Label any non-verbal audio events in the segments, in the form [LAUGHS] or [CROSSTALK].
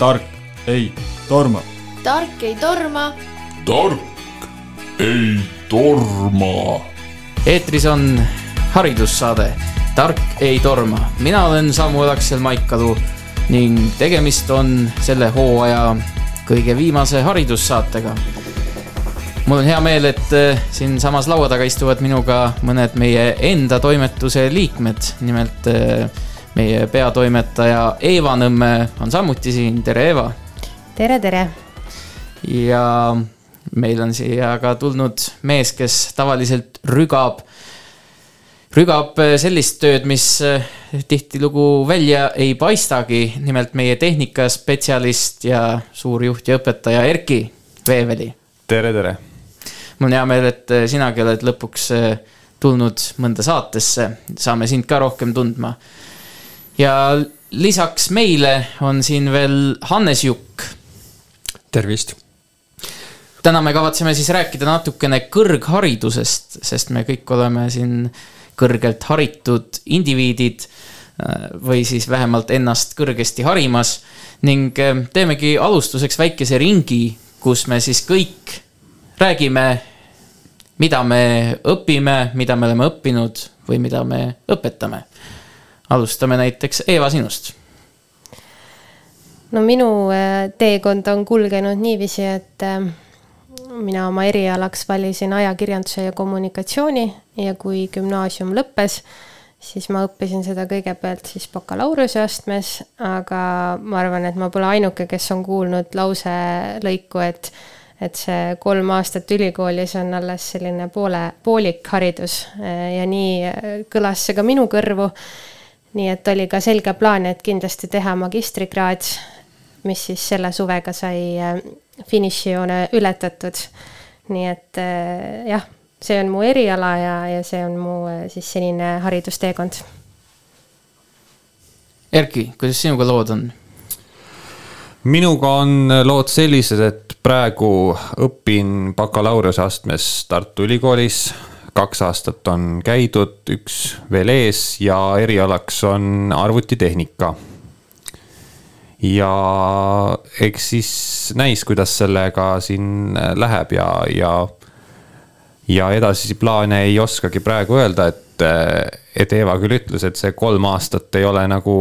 tark ei torma. tark ei torma. tark ei torma. eetris on haridussaade Tark ei torma. mina olen Samuel Aksel Maikalu ning tegemist on selle hooaja kõige viimase haridussaatega. mul on hea meel, et äh, siinsamas laua taga istuvad minuga mõned meie enda toimetuse liikmed, nimelt äh, meie peatoimetaja Eeva Nõmme on samuti siin, tere Eeva. tere, tere. ja meil on siia ka tulnud mees, kes tavaliselt rügab, rügab sellist tööd, mis tihtilugu välja ei paistagi. nimelt meie tehnikaspetsialist ja suur juht ja õpetaja Erki Veeveli. tere, tere mul on hea meel, et sinagi oled lõpuks tulnud mõnda saatesse, saame sind ka rohkem tundma. Ja lisaks meile on siin veel Hannes Jukk. tervist. täna me kavatseme siis rääkida natukene kõrgharidusest, sest me kõik oleme siin kõrgelt haritud indiviidid äh, või siis vähemalt ennast kõrgesti harimas ning teemegi alustuseks väikese ringi, kus me siis kõik räägime mida me õpime, mida me oleme õppinud või mida me õpetame. Alustame näiteks Eeva sinust. no minu äh, teekond on kulgenud niiviisi, et äh, mina oma erialaks valisin ajakirjanduse ja kommunikatsiooni ja kui gümnaasium lõppes, siis ma õppisin seda kõigepealt siis bakalaureuseastmes, aga ma arvan, et ma pole ainuke, kes on kuulnud lauselõiku, et et see kolm aastat ülikoolis on alles selline poole, poolik haridus ja nii kõlas see ka minu kõrvu. Nii et oli ka selge plaan, et kindlasti teha magistrikraad, mis siis selle suvega sai äh, finišijoone ületatud. nii et äh, jah, see on mu eriala ja, ja see on mu äh, siis senine haridusteekond. Erki, kuidas sinuga lood on? minuga on lood sellised, et praegu õpin bakalaureuseastmes Tartu Ülikoolis. Kaks aastat on käidud, üks veel ees ja erialaks on arvutitehnika. ja eks siis näis, kuidas sellega siin läheb ja, ja, ja edasisi plaane ei oskagi praegu öelda, et, et Eeva küll ütles, et see kolm aastat ei ole nagu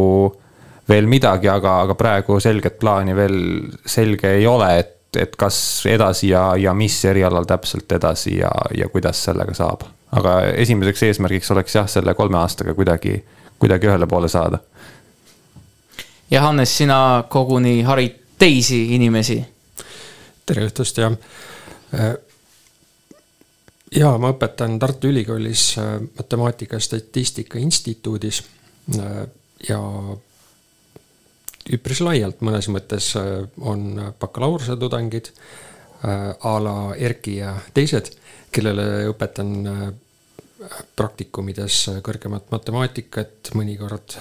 veel midagi, aga, aga praegu selget plaani veel selge ei ole, et, et kas edasi ja, ja mis erialal täpselt edasi ja, ja kuidas sellega saab. aga esimeseks eesmärgiks oleks jah, selle kolme aastaga kuidagi, kuidagi ühele poole saada. ja Hannes, sina koguni harid teisi inimesi. tere õhtust, jah. ja ma õpetan Tartu Ülikoolis Matemaatika ja Statistika Instituudis ja üpris laialt, mõnes mõttes äh, on bakalaureuse tudengid äh, a la Erki ja teised, kellele õpetan äh, praktikumides kõrgemat matemaatikat, mõnikord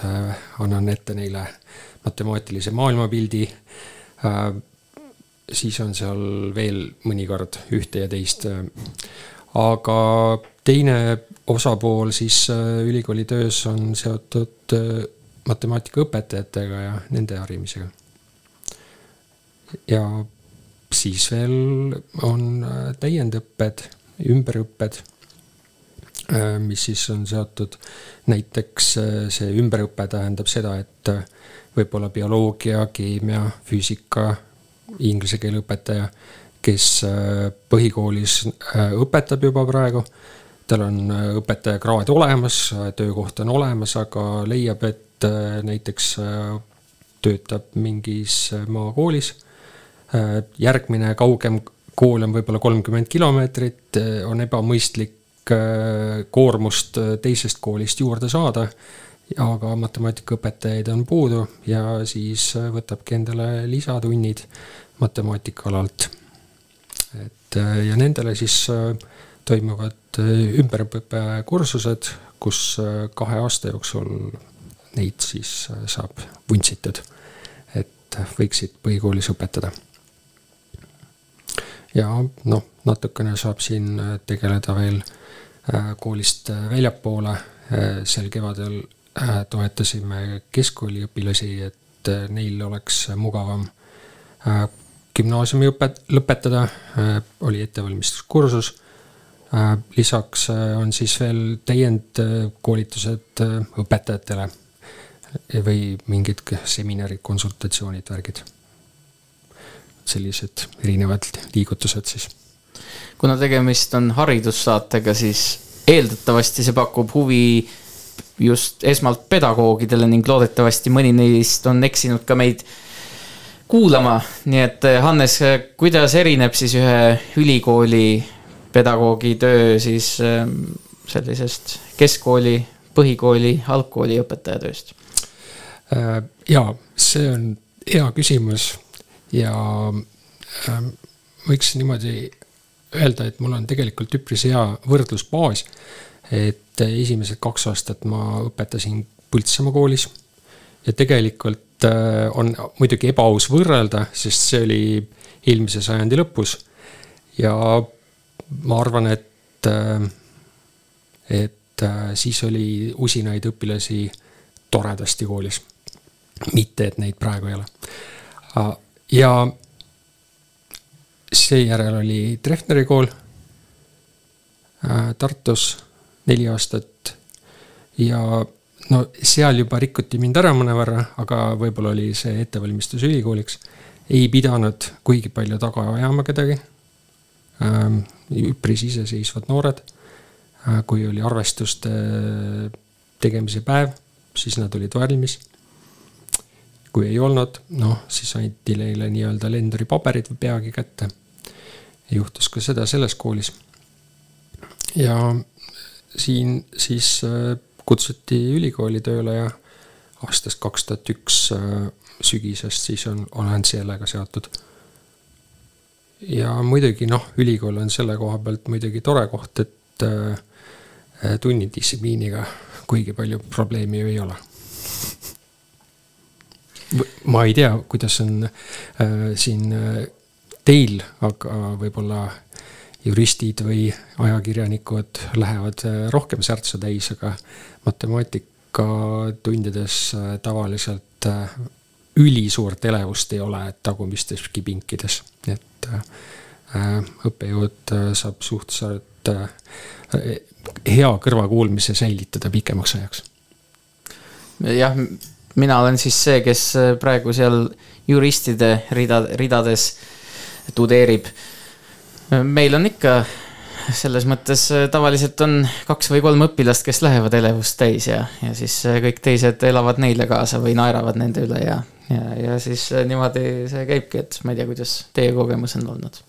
annan ette neile matemaatilise maailmapildi. siis on seal veel mõnikord ühte ja teist. aga teine osapool siis ülikooli töös on seotud matemaatikaõpetajatega ja nende harimisega. ja siis veel on äh, täiendõpped, ümberõpped, äh, mis siis on seotud, näiteks äh, see ümberõpe tähendab seda, et võib-olla bioloogia, keemia, füüsika, inglise keele õpetaja, kes põhikoolis õpetab juba praegu, tal on õpetajakraad olemas, töökoht on olemas, aga leiab, et Äh, näiteks äh, töötab mingis äh, maakoolis. järgmine kaugem kool on võib-olla kolmkümmend kilomeetrit, on ebamõistlik koormust teisest koolist juurde saada. aga matemaatikaõpetajaid on puudu ja siis võtabki endale lisatunnid matemaatika alalt. et ja nendele siis toimuvad ümberõppekursused, kus kahe aasta jooksul neid siis äh, saab vuntsitud, et võiksid põhikoolis õpetada. ja noh, natukene saab siin äh, tegeleda veel äh, koolist väljapoole, sel kevadel toetasime keskkooliõpilasi, et neil oleks mugavam gümnaasiumiõpet lõpetada, oli ettevalmistuskursus. lisaks on siis veel täiendkoolitused õpetajatele või mingid seminarid, konsultatsioonid, värgid. sellised erinevad liigutused siis. kuna tegemist on haridussaatega, siis eeldatavasti see pakub huvi just esmalt pedagoogidele ning loodetavasti mõni neist on eksinud ka meid kuulama, nii et Hannes, kuidas erineb siis ühe ülikooli pedagoogi töö siis ähm, sellisest keskkooli, põhikooli, algkooli õpetaja tööst? Äh, jaa, see on hea küsimus ja ähm, võiks niimoodi öelda, et mul on tegelikult üpris hea võrdlusbaas. et esimesed kaks aastat ma õpetasin Põltsamaa koolis ja tegelikult äh, on muidugi ebaaus võrrelda, sest see oli eelmise sajandi lõpus. ja ma arvan, et, äh, et siis oli usinaid õpilasi toredasti koolis mitte, et neid praegu ei ole. ja seejärel oli Treffneri kool Tartus neli aastat ja no seal juba rikuti mind ära mõnevõrra, aga võib-olla oli see ettevalmistus ülikooliks. ei pidanud kuigi palju taga ajama kedagi. Üpris iseseisvad noored. Kui oli arvestuste tegemise päev, siis nad olid valmis kui ei olnud, noh, siis anti neile nii-öelda lenduri paberid või peagi kätte. juhtus ka seda selles koolis. ja siin siis äh, kutsuti ülikooli tööle ja aastast kaks tuhat üks äh, sügisest siis on, olen sellega seotud. ja muidugi noh, ülikool on selle koha pealt muidugi tore koht, et äh, tunnidistsipliiniga kuigi palju probleemi ju ei ole. Ma ei tea, kuidas on äh, siin äh, teil, aga võib-olla juristid või ajakirjanikud lähevad äh, rohkem särtsu täis, aga matemaatikatundides äh, tavaliselt äh, ülisuurt elevust ei ole tagumisteski pinkides, et äh, õppejõud äh, saab suhteliselt äh, hea kõrvakuulmise säilitada pikemaks ajaks. jah mina olen siis see, kes äh, praegu seal juristide rida, ridades tudeerib. meil on ikka selles mõttes äh, tavaliselt on kaks või kolm õpilast, kes lähevad elevust täis ja, ja siis äh, kõik teised elavad neile kaasa või naeravad nende üle ja, ja, ja siis niimoodi see käibki, et ma ei tea, kuidas teie kogemus on olnud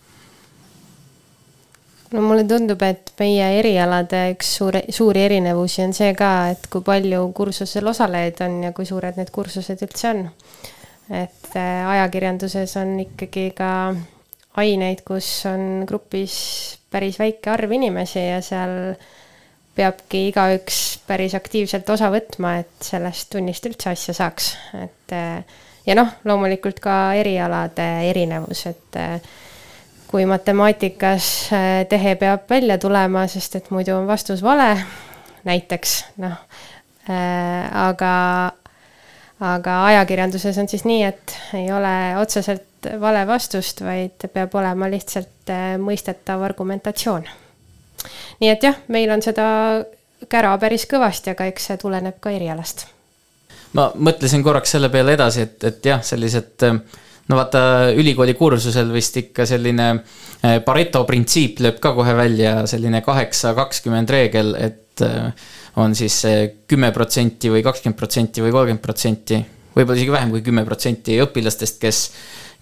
no mulle tundub, et meie erialade üks suure, suuri erinevusi on see ka, et kui palju kursusel osalejaid on ja kui suured need kursused üldse on. et äh, ajakirjanduses on ikkagi ka aineid, kus on grupis päris väike arv inimesi ja seal peabki igaüks päris aktiivselt osa võtma, et sellest tunnist üldse asja saaks, et äh, ja noh, loomulikult ka erialade erinevus, et äh, kui matemaatikas äh, tehe peab välja tulema, sest et muidu on vastus vale, näiteks noh, äh, aga, aga ajakirjanduses on siis nii, et ei ole otseselt vale vastust, vaid peab olema lihtsalt äh, mõistetav argumentatsioon. nii et jah, meil on seda kära päris kõvasti, aga eks see tuleneb ka erialast. ma mõtlesin korraks selle peale edasi, et, et jah, sellised äh, no vaata, ülikooli kursusel vist ikka selline eh, Pareto printsiip lööb ka kohe välja, selline kaheksa, kakskümmend reegel, et eh, on siis kümme protsenti või kakskümmend protsenti või kolmkümmend protsenti, võib-olla isegi vähem kui kümme protsenti õpilastest, kes,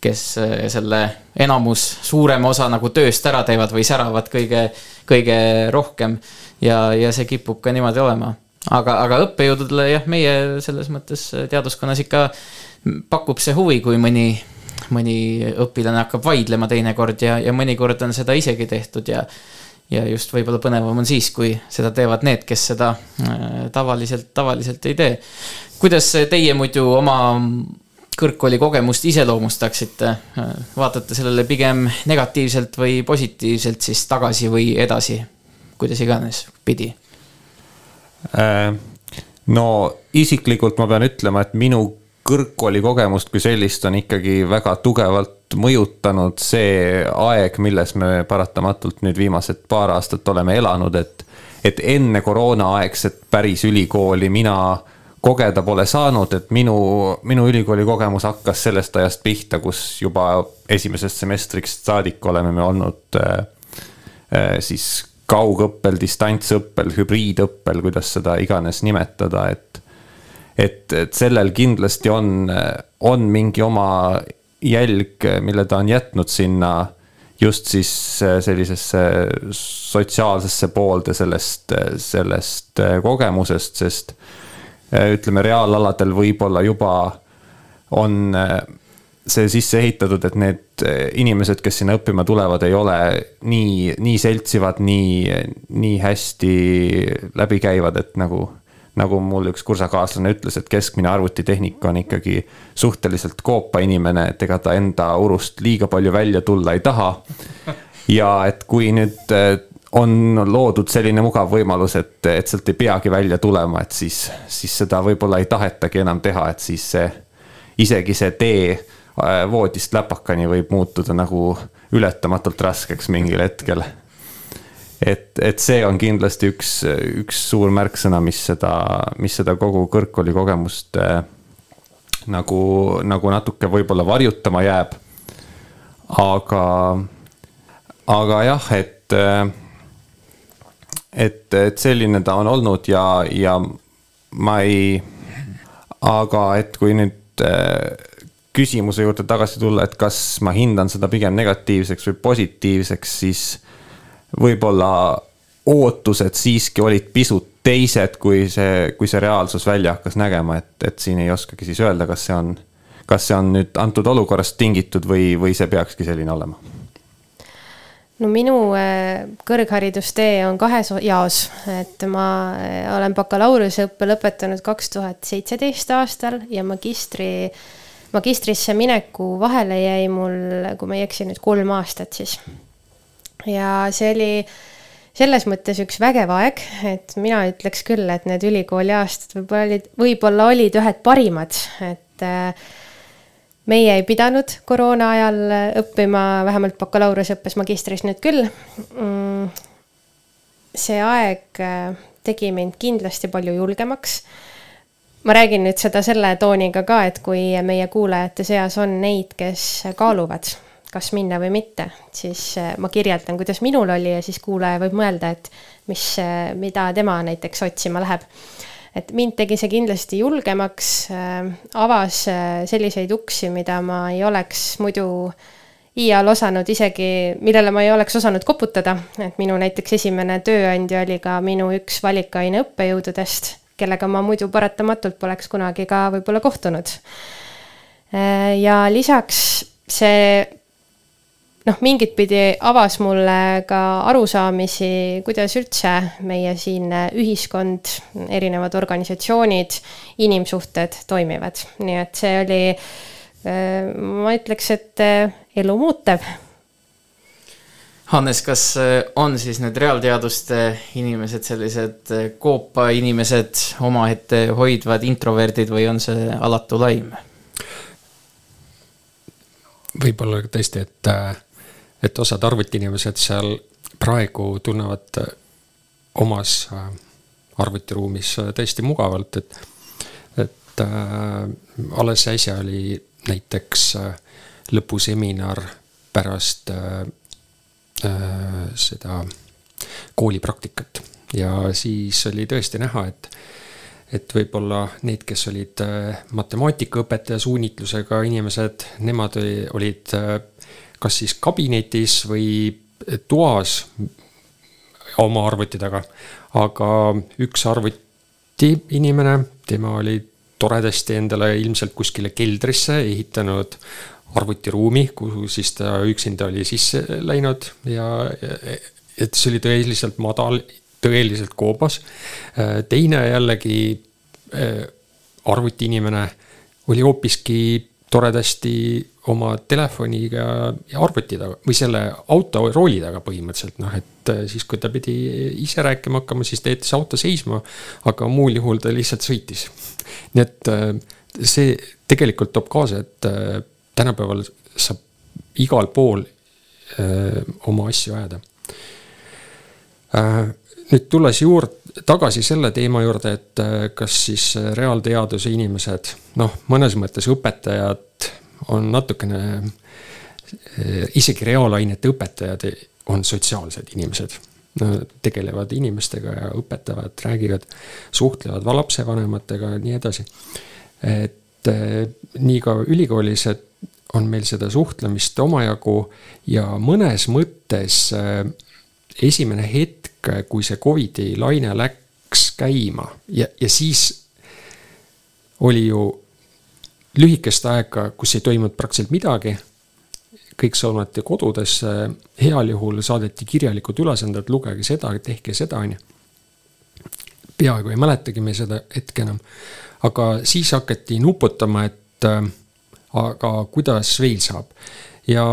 kes eh, selle enamus, suurema osa nagu tööst ära teevad või säravad kõige, kõige rohkem. ja, ja see kipub ka niimoodi olema aga, aga õppejõududele jah, meie selles mõttes teaduskonnas ikka pakub see huvi, kui mõni mõni õpilane hakkab vaidlema teinekord ja, ja mõnikord on seda isegi tehtud ja ja just võib-olla põnevam on siis, kui seda teevad need, kes seda äh, tavaliselt, tavaliselt ei tee. kuidas teie muidu oma kõrgkooli kogemust iseloomustaksite? vaatate sellele pigem negatiivselt või positiivselt siis tagasi või edasi, kuidas iganes pidi? Äh, no isiklikult ma pean ütlema, et minu kõrgkooli kogemust kui sellist on ikkagi väga tugevalt mõjutanud see aeg, milles me paratamatult nüüd viimased paar aastat oleme elanud, et, et enne koroonaaegset päris ülikooli mina kogeda pole saanud, et minu, minu ülikooli kogemus hakkas sellest ajast pihta, kus juba esimesest semestrist saadik oleme me olnud äh, äh, siis kaugõppel, distantsõppel, hübriidõppel, kuidas seda iganes nimetada, et et, et sellel kindlasti on, on mingi oma jälg, mille ta on jätnud sinna just siis sellisesse sotsiaalsesse poolde sellest, sellest kogemusest, sest ütleme, reaalaladel võib-olla juba on see sisse ehitatud, et need inimesed, kes sinna õppima tulevad, ei ole nii, nii seltsivad, nii, nii hästi läbikäivad, et nagu nagu mul üks kursakaaslane ütles, et keskmine arvutitehnik on ikkagi suhteliselt koopa inimene, et ega ta enda urust liiga palju välja tulla ei taha. ja et kui nüüd eh, on loodud selline mugav võimalus, et, et sealt ei peagi välja tulema, et siis, siis seda võib-olla ei tahetagi enam teha, et siis see, isegi see tee eh, voodist läpakani võib muutuda nagu ületamatult raskeks mingil hetkel et, et see on kindlasti üks, üks suur märksõna, mis seda, mis seda kogu kõrgkooli kogemust äh, nagu, nagu natuke võib-olla varjutama jääb. aga, aga jah, et, äh, et, et selline ta on olnud ja, ja ma ei, aga et kui nüüd äh, küsimuse juurde tagasi tulla, et kas ma hindan seda pigem negatiivseks või positiivseks, siis võib-olla ootused siiski olid pisut teised, kui see, kui see reaalsus välja hakkas nägema, et, et siin ei oskagi siis öelda, kas see on, kas see on nüüd antud olukorrast tingitud või, või see peakski selline olema. No minu äh, kõrgharidustee on kahes jaos, et ma äh, olen bakalaureuseõppe lõpetanud kaks tuhat seitseteist aastal ja magistri, magistrisse mineku vahele jäi mul, kui ma ei eksi, nüüd kolm aastat siis ja see oli selles mõttes üks vägev aeg, et mina ütleks küll, et need ülikooli aastad võib-olla olid, võib-olla olid ühed parimad, et äh, meie ei pidanud koroona ajal õppima, vähemalt bakalaureuseõppes, magistris nüüd küll. Mm, see aeg äh, tegi mind kindlasti palju julgemaks. ma räägin nüüd seda selle tooniga ka, et kui meie kuulajate seas on neid, kes kaaluvad kas minna või mitte, siis äh, ma kirjeldan, kuidas minul oli ja siis kuulaja võib mõelda, et mis, äh, mida tema näiteks otsima läheb. et mind tegi see kindlasti julgemaks, äh, avas selliseid uksi, mida ma ei oleks muidu iial osanud isegi, millele ma ei oleks osanud koputada, et minu näiteks esimene tööandja oli ka minu üks valikaine õppejõududest, kellega ma muidu paratamatult poleks kunagi ka võib-olla kohtunud. ja lisaks see noh, mingit pidi avas mulle ka arusaamisi, kuidas üldse meie siin ühiskond, erinevad organisatsioonid, inimsuhted toimivad, nii et see oli, äh, ma ütleks, et äh, elu muutev Hannes, kas äh, on siis need reaalteaduste inimesed sellised koopa inimesed, omaette hoidvad introverdid või on see alatu laim? võib-olla tõesti, et et osad arvutiinimesed seal praegu tunnevad omas äh, arvutiruumis äh, täiesti mugavalt, et, et äh, alles äsja oli näiteks äh, lõpuseminar pärast äh, äh, seda koolipraktikat. Ja siis oli tõesti näha, et et võib-olla need, kes olid äh, matemaatikaõpetaja suunitlusega inimesed, nemad olid kas siis kabinetis või toas oma arvuti taga. aga üks arvuti inimene, tema oli toredasti endale ilmselt kuskile keldrisse ehitanud arvutiruumi, kuhu siis ta üksinda oli sisse läinud ja et see oli tõeliselt madal, tõeliselt koobas. teine jällegi äh, arvutiinimene oli hoopiski toredasti oma telefoniga ja arvuti taga või selle auto rooli taga põhimõtteliselt noh, et äh, siis, kui ta pidi ise rääkima hakkama, siis ta jättis auto seisma. aga muul juhul ta lihtsalt sõitis. nii et äh, see tegelikult toob kaasa, et äh, tänapäeval sa igal pool öö, oma asju ajada. nüüd tulles juurde, tagasi selle teema juurde, et kas siis reaalteaduse inimesed, noh, mõnes mõttes õpetajad on natukene, isegi reaalainete õpetajad on sotsiaalsed inimesed tegelevad inimestega ja õpetavad, räägivad, suhtlevad lapsevanematega ja nii edasi. et nii ka ülikoolis, et on meil seda suhtlemist omajagu ja mõnes mõttes esimene hetk, kui see Covidi laine läks käima ja, ja siis oli ju lühikest aega, kus ei toimunud praktiliselt midagi. kõik suunati kodudesse, heal juhul saadeti kirjalikud ülesanded, lugege seda, tehke seda, on ju. peaaegu ei mäletagi me seda hetke enam. aga siis hakati nuputama, et äh, aga kuidas veel saab. ja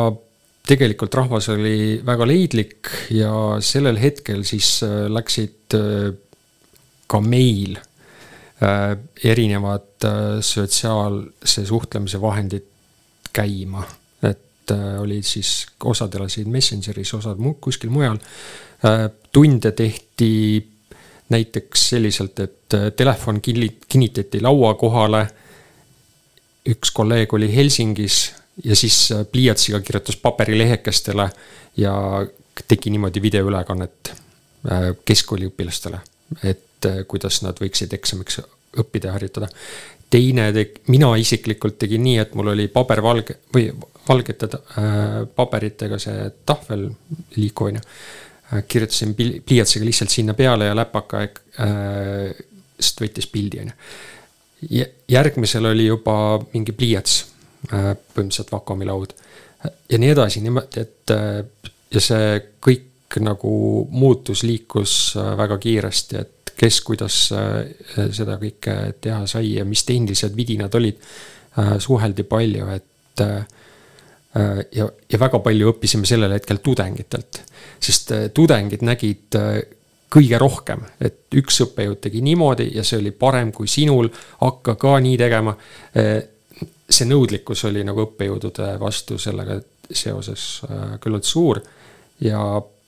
tegelikult rahvas oli väga leidlik ja sellel hetkel siis äh, läksid äh, ka meil erinevad sotsiaalse suhtlemise vahendid käima. et olid siis, osad elasid Messengeris, osad kuskil mujal. tunde tehti näiteks selliselt, et telefon kinnitati laua kohale. üks kolleeg oli Helsingis ja siis äh, pliiatsiga kirjutas paberilehekestele ja tegi niimoodi videoülekannet äh, keskkooliõpilastele, et äh, kuidas nad võiksid eksamiks õppida ja harjutada. teine, mina isiklikult tegin nii, et mul oli pabervalge või valgete äh, paberitega see tahvel liikuv on ju. kirjutasin pliiatsiga lihtsalt sinna peale ja läpaka äh, võttis pildi on ju. järgmisel oli juba mingi pliiats Äh, põhimõtteliselt vakuumilaud ja nii edasi, niimoodi, et äh, ja see kõik nagu muutus, liikus äh, väga kiiresti, et kes, kuidas seda kõike teha sai ja mis tehnilised vidinad olid. suheldi palju, et ja, ja väga palju õppisime sellel hetkel tudengitelt, sest tudengid nägid kõige rohkem, et üks õppejõud tegi niimoodi ja see oli parem kui sinul, hakka ka nii tegema see nõudlikkus oli nagu õppejõudude vastu sellega seoses äh, küllalt suur ja,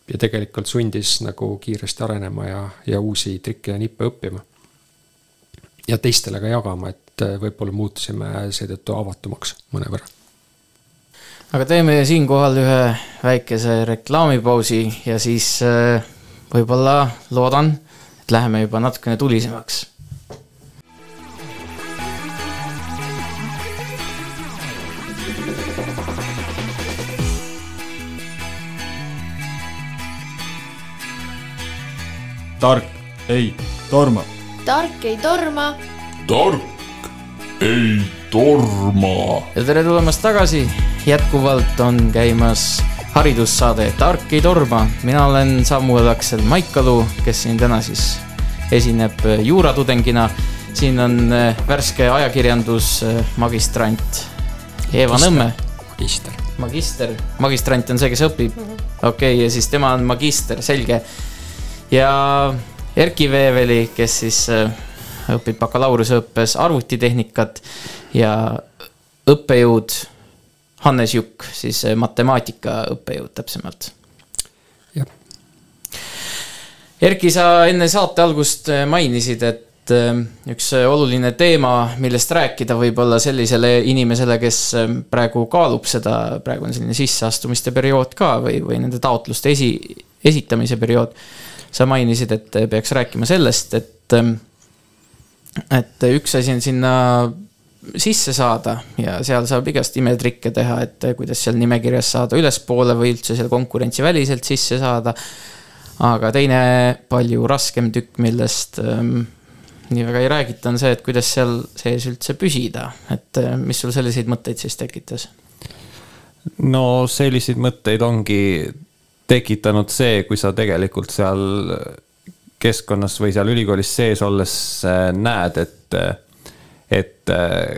ja tegelikult sundis nagu kiiresti arenema ja, ja uusi trikke ja nippe õppima. ja teistele ka jagama, et äh, võib-olla muutusime seetõttu avatumaks mõnevõrra. aga teeme siinkohal ühe väikese reklaamipausi ja siis äh, võib-olla loodan, et läheme juba natukene tulisemaks tark ei torma. tark ei torma. tark ei torma. ja tere tulemast tagasi, jätkuvalt on käimas haridussaade Tark ei torma. mina olen Samuel Aksel Maikalu, kes siin täna siis esineb juuratudengina. siin on äh, värske ajakirjandusmagistrant Eeva Nõmme. magister. magister, magistrant on see, kes õpib. okei okay,, ja siis tema on magister, selge ja Erki Veeveli, kes siis äh, õpib bakalaureuseõppes arvutitehnikat ja õppejõud Hannes Jukk, siis äh, matemaatika õppejõud täpsemalt. jah. Erki, sa enne saate algust äh, mainisid, et üks oluline teema, millest rääkida võib-olla sellisele inimesele, kes praegu kaalub seda, praegu on selline sisseastumiste periood ka või, või nende taotluste esi, esitamise periood sa mainisid, et peaks rääkima sellest, et, ähm, et üks asi on sinna sisse saada ja seal saab igast imetrikke teha, et kuidas seal nimekirjas saada ülespoole või üldse seal konkurentsiväliselt sisse saada. aga teine palju raskem tükk, millest ähm, nii väga ei räägita, on see, et kuidas seal sees üldse püsida, et äh, mis sul selliseid mõtteid siis tekitas? no selliseid mõtteid ongi tekitanud see, kui sa tegelikult seal keskkonnas või seal ülikoolis sees olles äh, näed, et, et äh,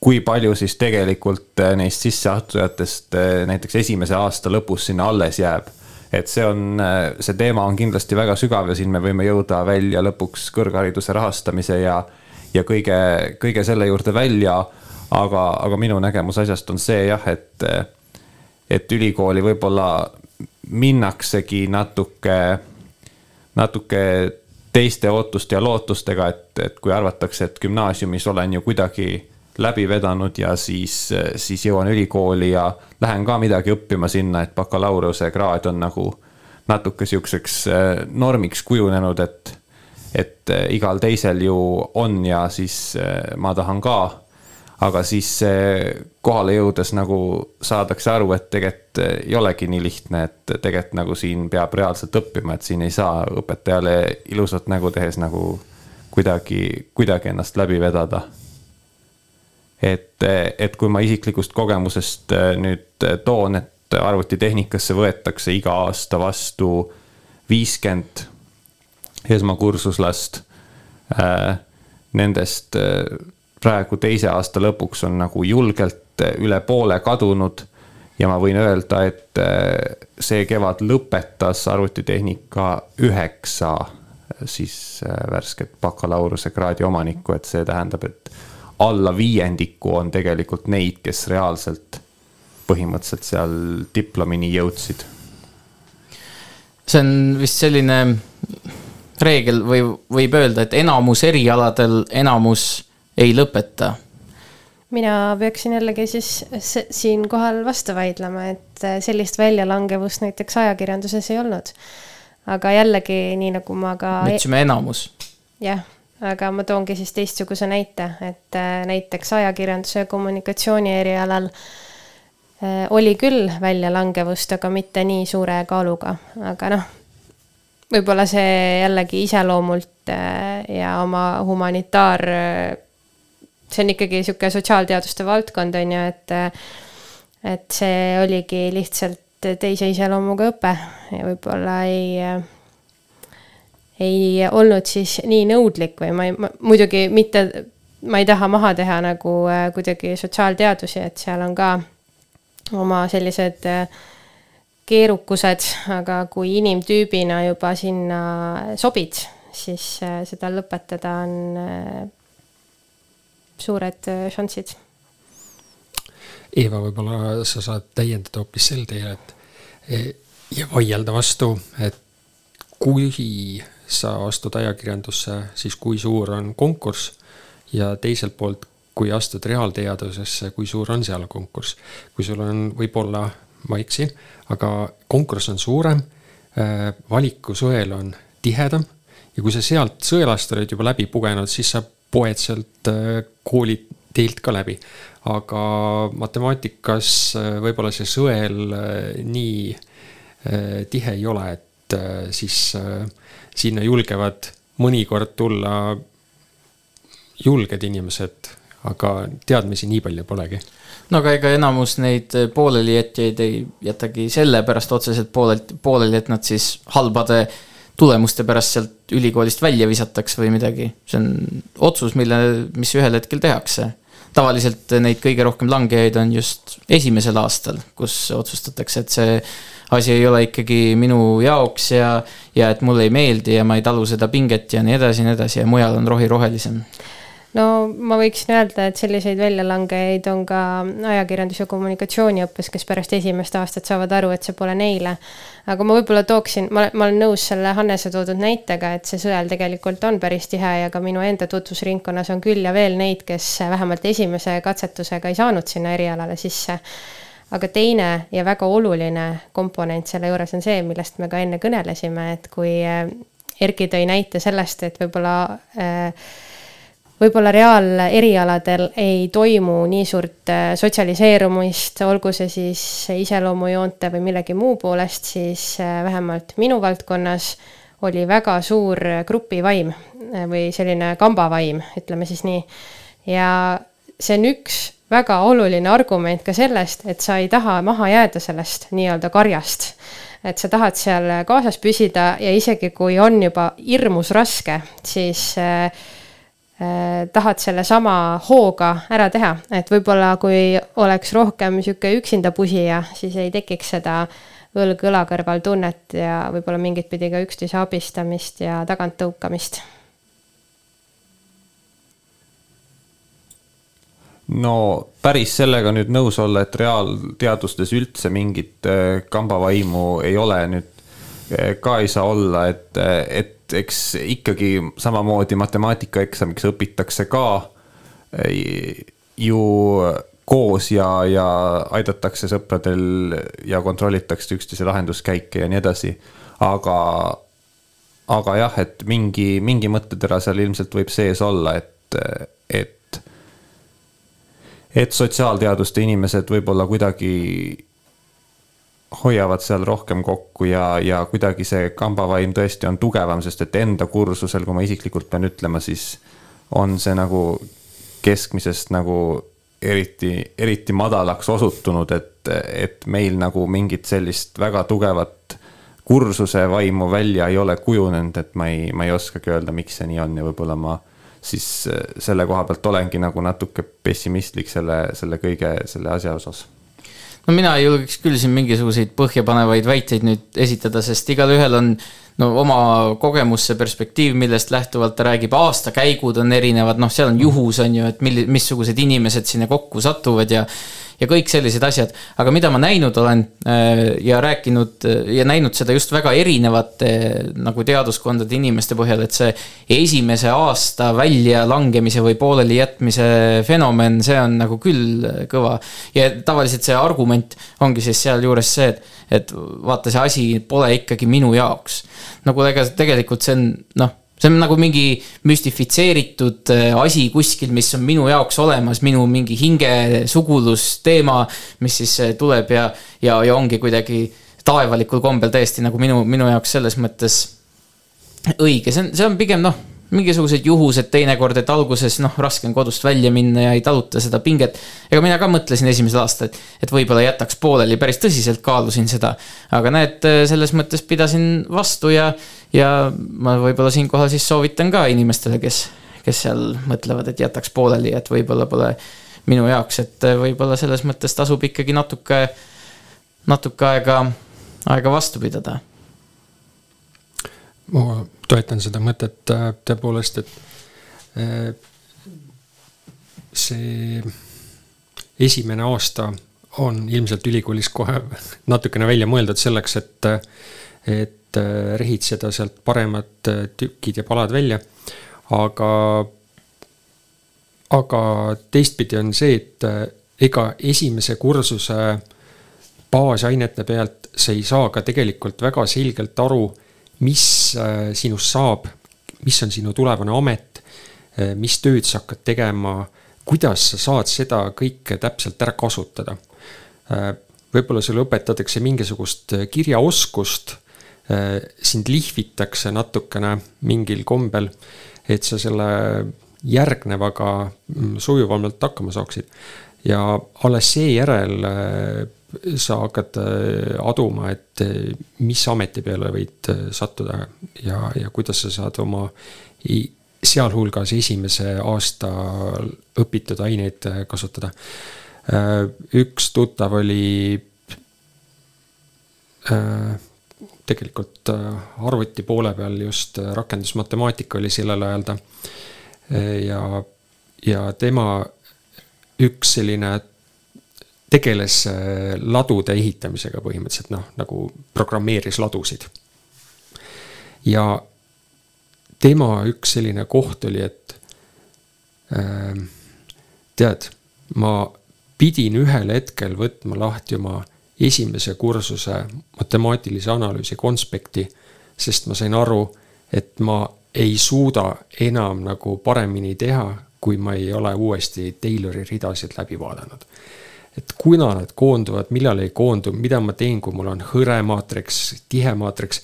kui palju siis tegelikult äh, neist sisseastujatest näiteks esimese aasta lõpus sinna alles jääb. et see on, see teema on kindlasti väga sügav ja siin me võime jõuda välja lõpuks kõrghariduse rahastamise ja, ja kõige, kõige selle juurde välja. aga, aga minu nägemus asjast on see jah, et, et ülikooli võib-olla minnaksegi natuke, natuke teiste ootuste ja lootustega, et, et kui arvatakse, et gümnaasiumis olen ju kuidagi läbi vedanud ja siis, siis jõuan ülikooli ja lähen ka midagi õppima sinna, et bakalaureusekraad on nagu natuke sihukeseks normiks kujunenud, et et eh, igal teisel ju on ja siis eh, ma tahan ka. Aga siis kohale jõudes nagu saadakse aru, et tegelikult eh, ei olegi nii lihtne, et tegelikult nagu siin peab reaalselt õppima, et siin ei saa õpetajale ilusat nägu tehes nagu kuidagi, kuidagi ennast läbi vedada. et, et kui ma isiklikust kogemusest nüüd toon, et arvutitehnikasse võetakse iga aasta vastu viiskümmend esmakursuslast. Nendest praegu teise aasta lõpuks on nagu julgelt äh, üle poole kadunud. ja ma võin öelda, et see kevad lõpetas arvutitehnika üheksa siis värsket bakalaureusekraadi omanikku, et see tähendab, et alla viiendiku on tegelikult neid, kes reaalselt põhimõtteliselt seal diplomini jõudsid. see on vist selline reegel või võib öelda, et enamus erialadel enamus ei lõpeta? mina peaksin jällegi siis siinkohal vastu vaidlema, et äh, sellist väljalangevust näiteks ajakirjanduses ei olnud. aga jällegi, nii nagu ma ka. me ütlesime enamus. jah, aga ma toongi siis teistsuguse näite, et äh, näiteks ajakirjanduse ja kommunikatsiooni erialal äh, oli küll väljalangevust, aga mitte nii suure kaaluga, aga noh võib-olla see jällegi iseloomult ja oma humanitaar, see on ikkagi niisugune sotsiaalteaduste valdkond, on ju, et äh, et see oligi lihtsalt teise iseloomuga õpe ja võib-olla ei, ei olnud siis nii nõudlik või ma ei, muidugi mitte, ma ei taha maha teha nagu kuidagi sotsiaalteadusi, et seal on ka oma sellised äh, keerukused, aga kui inimtüübina juba sinna sobid, siis äh, seda lõpetada on äh, suured äh, šansid. Eeva, võib-olla sa saad täiendada hoopis sel teel, et e, ja vaielda vastu, et kui sa astud ajakirjandusse, siis kui suur on konkurss ja teiselt poolt, kui astud reaalteadusesse, kui suur on seal konkurss. kui sul on võib-olla ma eksin, aga konkurss on suurem, äh, valikusõel on tihedam ja kui sa sealt sõelast oled juba läbi pugenud, siis sa poed sealt äh, kooli teelt ka läbi. aga matemaatikas äh, võib-olla see sõel nii tihe ei ole, et siis sinna julgevad mõnikord tulla julged inimesed, aga teadmisi nii palju polegi no aga ega enamus neid poolelijätjaid ei jätagi sellepärast otseselt poolelt, pooleli, et nad siis halbade tulemuste pärast sealt ülikoolist välja visataks või midagi. see on otsus, mille, mis ühel hetkel tehakse. tavaliselt neid kõige rohkem langejaid on just esimesel aastal, kus otsustatakse, et see asi ei ole ikkagi minu jaoks ja, ja et mulle ei meeldi ja ma ei talu seda pinget ja nii edasi ja nii edasi ja mujal on rohi rohelisem no ma võiksin öelda, et selliseid väljalangejaid on ka ajakirjandus- ja kommunikatsiooniõppes, kes pärast esimest aastat saavad aru, et see pole neile. aga ma võib-olla tooksin, ma, ma olen nõus selle Hannese toodud näitega, et see sõel tegelikult on päris tihe ja ka minu enda tutvusringkonnas on küll ja veel neid, kes vähemalt esimese katsetusega ei saanud sinna erialale sisse aga teine ja väga oluline komponent selle juures on see, millest me ka enne kõnelesime, et kui Erki tõi näite sellest, et võib-olla äh, võib-olla reaalerialadel ei toimu nii suurt äh, sotsialiseerumist, olgu see siis iseloomujoonte või millegi muu poolest, siis äh, vähemalt minu valdkonnas oli väga suur grupivaim äh, või selline kambavaim, ütleme siis nii. ja see on üks väga oluline argument ka sellest, et sa ei taha maha jääda sellest nii-öelda karjast et sa tahad seal kaasas püsida ja isegi kui on juba hirmus raske, siis äh, tahad sellesama hooga ära teha, et võib-olla kui oleks rohkem niisugune üksinda pusija, siis ei tekiks seda õlg õla kõrval tunnet ja võib-olla mingit pidi ka üksteise abistamist ja taganttõukamist. no päris sellega nüüd nõus olla, et reaalteadustes üldse mingit äh, kambavaimu ei ole nüüd äh, ka ei saa olla, et, et eks ikkagi samamoodi matemaatikaeksamiks õpitakse ka ju koos ja, ja aidatakse sõpradel ja kontrollitakse üksteise lahenduskäike ja nii edasi. aga, aga jah, et mingi, mingi mõttetera seal ilmselt võib sees olla, et, et et sotsiaalteaduste inimesed võib-olla kuidagi hoiavad seal rohkem kokku ja, ja kuidagi see kambavaim tõesti on tugevam, sest et enda kursusel, kui ma isiklikult pean ütlema, siis on see nagu keskmisest nagu eriti, eriti madalaks osutunud, et, et meil nagu mingit sellist väga tugevat kursuse vaimu välja ei ole kujunenud, et ma ei, ma ei oskagi öelda, miks see nii on ja võib-olla ma siis äh, selle koha pealt olengi nagu natuke pessimistlik selle, selle kõige, selle asja osas no mina ei julgeks küll siin mingisuguseid põhjapanevaid väiteid nüüd esitada, sest igalühel on no oma kogemus, see perspektiiv, millest lähtuvalt ta räägib, aastakäigud on erinevad, noh, seal on juhus, on ju, et milli-, missugused inimesed sinna kokku satuvad ja ja kõik sellised asjad. aga mida ma näinud olen äh, ja rääkinud äh, ja näinud seda just väga erinevate nagu teaduskondade inimeste põhjal, et see esimese aasta väljalangemise või poolelijätmise fenomen, see on nagu küll kõva. ja tavaliselt see argument ongi siis sealjuures see, et, et vaata, see asi pole ikkagi minu jaoks. nagu ega tegelikult see on noh see on nagu mingi müstifitseeritud äh, asi kuskil, mis on minu jaoks olemas, minu mingi hinge sugulusteema, mis siis äh, tuleb ja, ja, ja ongi kuidagi taevalikul kombel täiesti nagu minu, minu jaoks selles mõttes õige, see on, see on pigem noh mingisugused juhused teinekord, et alguses noh, raske on kodust välja minna ja ei taluta seda pinget. ega mina ka mõtlesin esimesel aastal, et, et võib-olla jätaks pooleli, päris tõsiselt kaalusin seda. aga näed, selles mõttes pidasin vastu ja, ja ma võib-olla siinkohal siis soovitan ka inimestele, kes, kes seal mõtlevad, et jätaks pooleli, et võib-olla pole minu jaoks, et võib-olla selles mõttes tasub ikkagi natuke, natuke aega, aega vastu pidada. Ma toetan seda mõtet äh, tõepoolest, et äh, see esimene aasta on ilmselt ülikoolis kohe natukene välja mõeldud selleks, et, et äh, rehitseda sealt paremad tükid ja palad välja. aga, aga teistpidi on see, et ega esimese kursuse baasainete pealt sa ei saa ka tegelikult väga selgelt aru mis äh, sinust saab, mis on sinu tulevane amet, äh, mis tööd sa hakkad tegema, kuidas sa saad seda kõike täpselt ära kasutada. Äh, võib-olla sulle õpetatakse mingisugust kirjaoskust, sind lihvitakse natukene mingil kombel, et sa selle järgnevaga mm, sujuvamalt hakkama saaksid. ja alles seejärel sa hakkad äh, aduma, et äh, mis ameti peale võid äh, sattuda ja, ja kuidas sa saad oma sealhulgas esimese aasta õpitud aineid kasutada. üks tuttav oli tegelikult arvuti poole peal just rakendusmatemaatika oli sellel ajal ta. ja, ja tema üks selline tegeles äh, ladude ehitamisega põhimõtteliselt noh, nagu programmeeris ladusid. ja tema üks selline koht oli, et äh, tead, ma pidin ühel hetkel võtma lahti oma esimese kursuse matemaatilise analüüsi konspekti, sest ma sain aru, et ma ei suuda enam nagu paremini teha, kui ma ei ole uuesti Taylori ridasid läbi vaadanud et kuna nad koonduvad, millal ei koondu, mida ma teen, kui mul on hõre maatriks, tihe maatriks.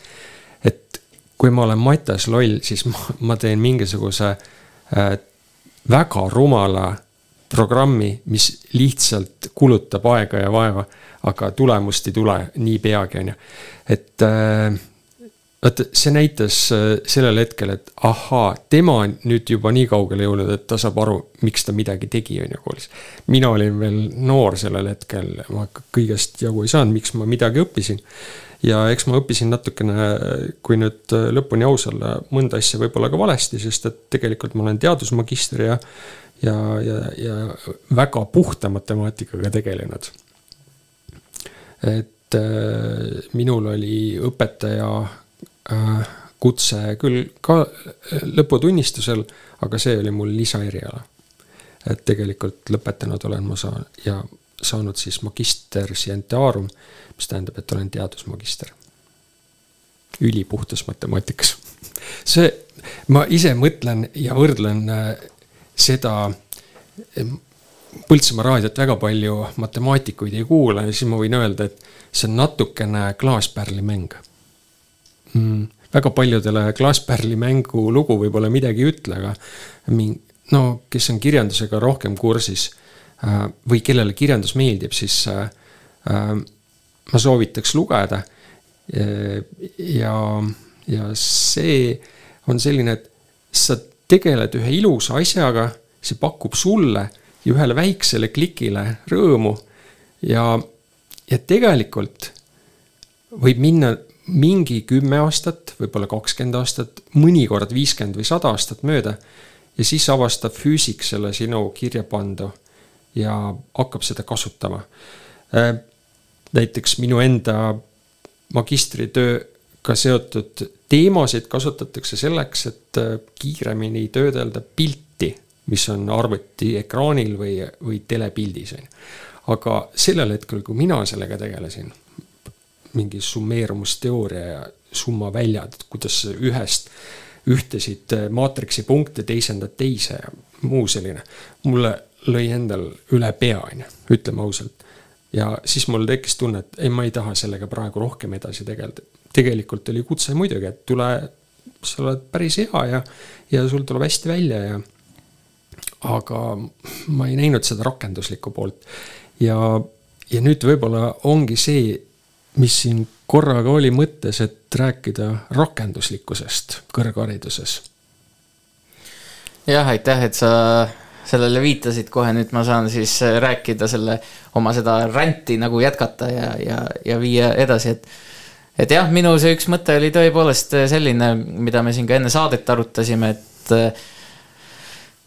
et kui ma olen matas loll, siis ma, ma teen mingisuguse äh, väga rumala programmi, mis lihtsalt kulutab aega ja vaeva, aga tulemust ei tule nii peagi, on ju. et äh, vaata, see näitas äh, sellel hetkel, et ahaa, tema on nüüd juba nii kaugele jõudnud, et ta saab aru, miks ta midagi tegi, on ju, koolis. mina olin veel noor sellel hetkel, ma kõigest jagu ei saanud, miks ma midagi õppisin. ja eks ma õppisin natukene, kui nüüd lõpuni aus olla, mõnda asja võib-olla ka valesti, sest et tegelikult ma olen teadusmagister ja ja, ja, ja väga puhta matemaatikaga tegelenud. Et äh, minul oli õpetaja Äh, kutse küll ka äh, lõputunnistusel, aga see oli mul lisaeriala. et tegelikult lõpetanud olen ma saan- ja saanud siis magister scientiarum, mis tähendab, et olen teadusmagister. ülipuhtas matemaatikas. [LAUGHS] see, ma ise mõtlen ja võrdlen seda Põltsamaa raadiot väga palju matemaatikuid ei kuula siis ma võin öelda, et see on natukene klaaspärli mäng mm,. väga paljudele Klaaspärli mängu lugu võib-olla midagi ei ütle, aga no kes on kirjandusega rohkem kursis äh, või kellele kirjandus meeldib, siis äh, äh, ma soovitaks lugeda. ja, ja see on selline, et sa tegeled ühe ilusa asjaga, see pakub sulle ja ühele väiksele klikile rõõmu ja, ja tegelikult võib minna mingi kümme aastat, võib-olla kakskümmend aastat, mõnikord viiskümmend või sada aastat mööda. ja siis avastab füüsik selle sinu kirja pandu ja hakkab seda kasutama. Äh, näiteks minu enda magistritööga seotud teemasid kasutatakse selleks, et äh, kiiremini töödelda pilti, mis on arvuti ekraanil või, või telepildis, on ju. aga sellel hetkel, kui mina sellega tegelesin mingi summeerumisteooria ja summaväljad, kuidas ühest, ühtesid maatriksi punkte teisendad teise ja muu selline. mulle lõi endal üle pea, on ju, ütleme ausalt. ja siis mul tekkis tunne, et ei, ma ei taha sellega praegu rohkem edasi tegeleda. tegelikult oli kutse muidugi, et tule, sa oled päris hea ja, ja sul tuleb hästi välja ja aga ma ei näinud seda rakenduslikku poolt. ja, ja nüüd võib-olla ongi see mis siin korraga oli mõttes, et rääkida rakenduslikkusest kõrghariduses. jah, aitäh, et sa sellele viitasid kohe, nüüd ma saan siis rääkida selle, oma seda ränti nagu jätkata ja, ja, ja viia edasi, et et jah, minu see üks mõte oli tõepoolest selline, mida me siin ka enne saadet arutasime, et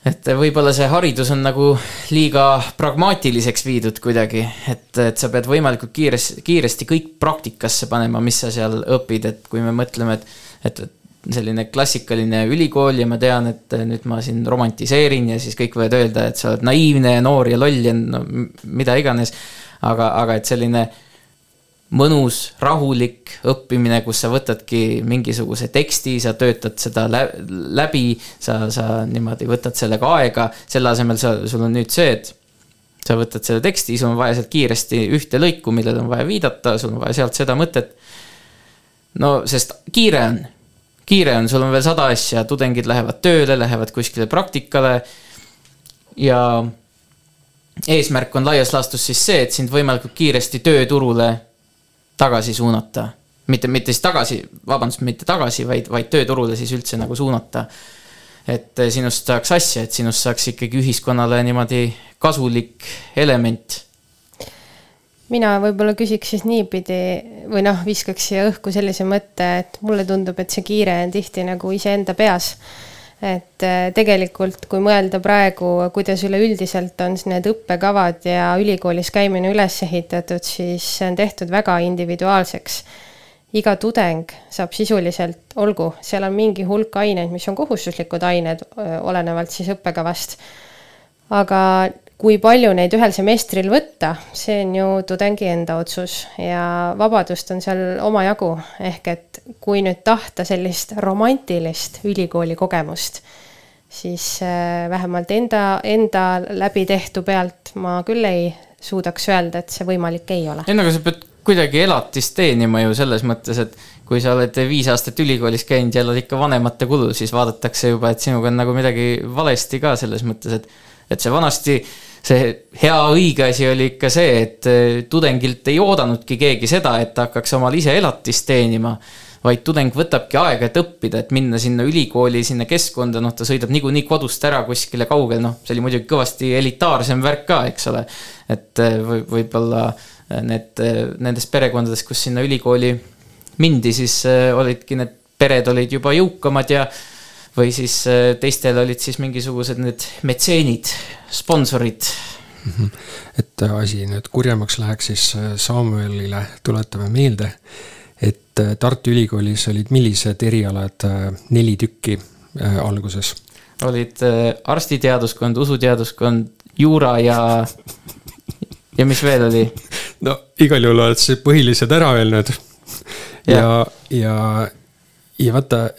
et võib-olla see haridus on nagu liiga pragmaatiliseks viidud kuidagi, et, et sa pead võimalikult kiires, kiiresti kõik praktikasse panema, mis sa seal õpid, et kui me mõtleme, et, et selline klassikaline ülikool ja ma tean, et nüüd ma siin romantiseerin ja siis kõik võivad öelda, et sa oled naiivne ja noor ja loll ja no mida iganes. aga, aga et selline mõnus, rahulik õppimine, kus sa võtadki mingisuguse teksti, sa töötad seda läbi, sa, sa niimoodi võtad sellega aega, selle asemel sa, sul on nüüd see, et sa võtad selle teksti, sul on vaja sealt kiiresti ühte lõiku, millele on vaja viidata, sul on vaja sealt seda mõtet. no sest kiire on, kiire on, sul on veel sada asja, tudengid lähevad tööle, lähevad kuskile praktikale ja eesmärk on laias laastus siis see, et sind võimalikult kiiresti tööturule tagasi suunata. mitte, mitte siis tagasi, vabandust, mitte tagasi, vaid, vaid tööturule siis üldse nagu suunata. et sinust saaks asja, et sinust saaks ikkagi ühiskonnale niimoodi kasulik element mina võib-olla küsiks siis niipidi või noh, viskaks siia õhku sellise mõtte, et mulle tundub, et see kiire on tihti nagu iseenda peas et äh, tegelikult, kui mõelda praegu, kuidas üleüldiselt on need õppekavad ja ülikoolis käimine üles ehitatud, siis see on tehtud väga individuaalseks. iga tudeng saab sisuliselt, olgu, seal on mingi hulk aineid, mis on kohustuslikud ained, olenevalt siis õppekavast. aga kui palju neid ühel semestril võtta, see on ju tudengi enda otsus ja vabadust on seal omajagu, ehk et kui nüüd tahta sellist romantilist ülikooli kogemust, siis äh, vähemalt enda, enda läbi tehtu pealt ma küll ei suudaks öelda, et see võimalik ei ole. ei no aga sa pead kuidagi elatist teenima ju selles mõttes, et kui sa oled viis aastat ülikoolis käinud ja elad ikka vanemate kulul, siis vaadatakse juba, et sinuga on nagu midagi valesti ka selles mõttes, et et see vanasti see hea õige asi oli ikka see, et eh, tudengilt ei oodanudki keegi seda, et ta hakkaks omal ise elatist teenima, vaid tudeng võtabki aega, et õppida, et minna sinna ülikooli, sinna keskkonda, noh, ta sõidab niikuinii kodust ära kuskile kaugele, noh, see oli muidugi kõvasti elitaarsem värk ka, eks ole. et või, võib-olla need, nendes perekondades, kus sinna ülikooli mindi, siis olidki need pered olid juba jõukamad ja või siis teistel olid siis mingisugused need metseenid, sponsorid Mhm. et asi nüüd kurjemaks läheks, siis äh, Samuelile tuletame meelde, et äh, Tartu Ülikoolis olid millised erialad, äh, neli tükki alguses? olid arstiteaduskond, usuteaduskond, juura ja, ja mis veel oli? no igal juhul oled sa põhilised ära öelnud. ja, ja, ja, ja vaata,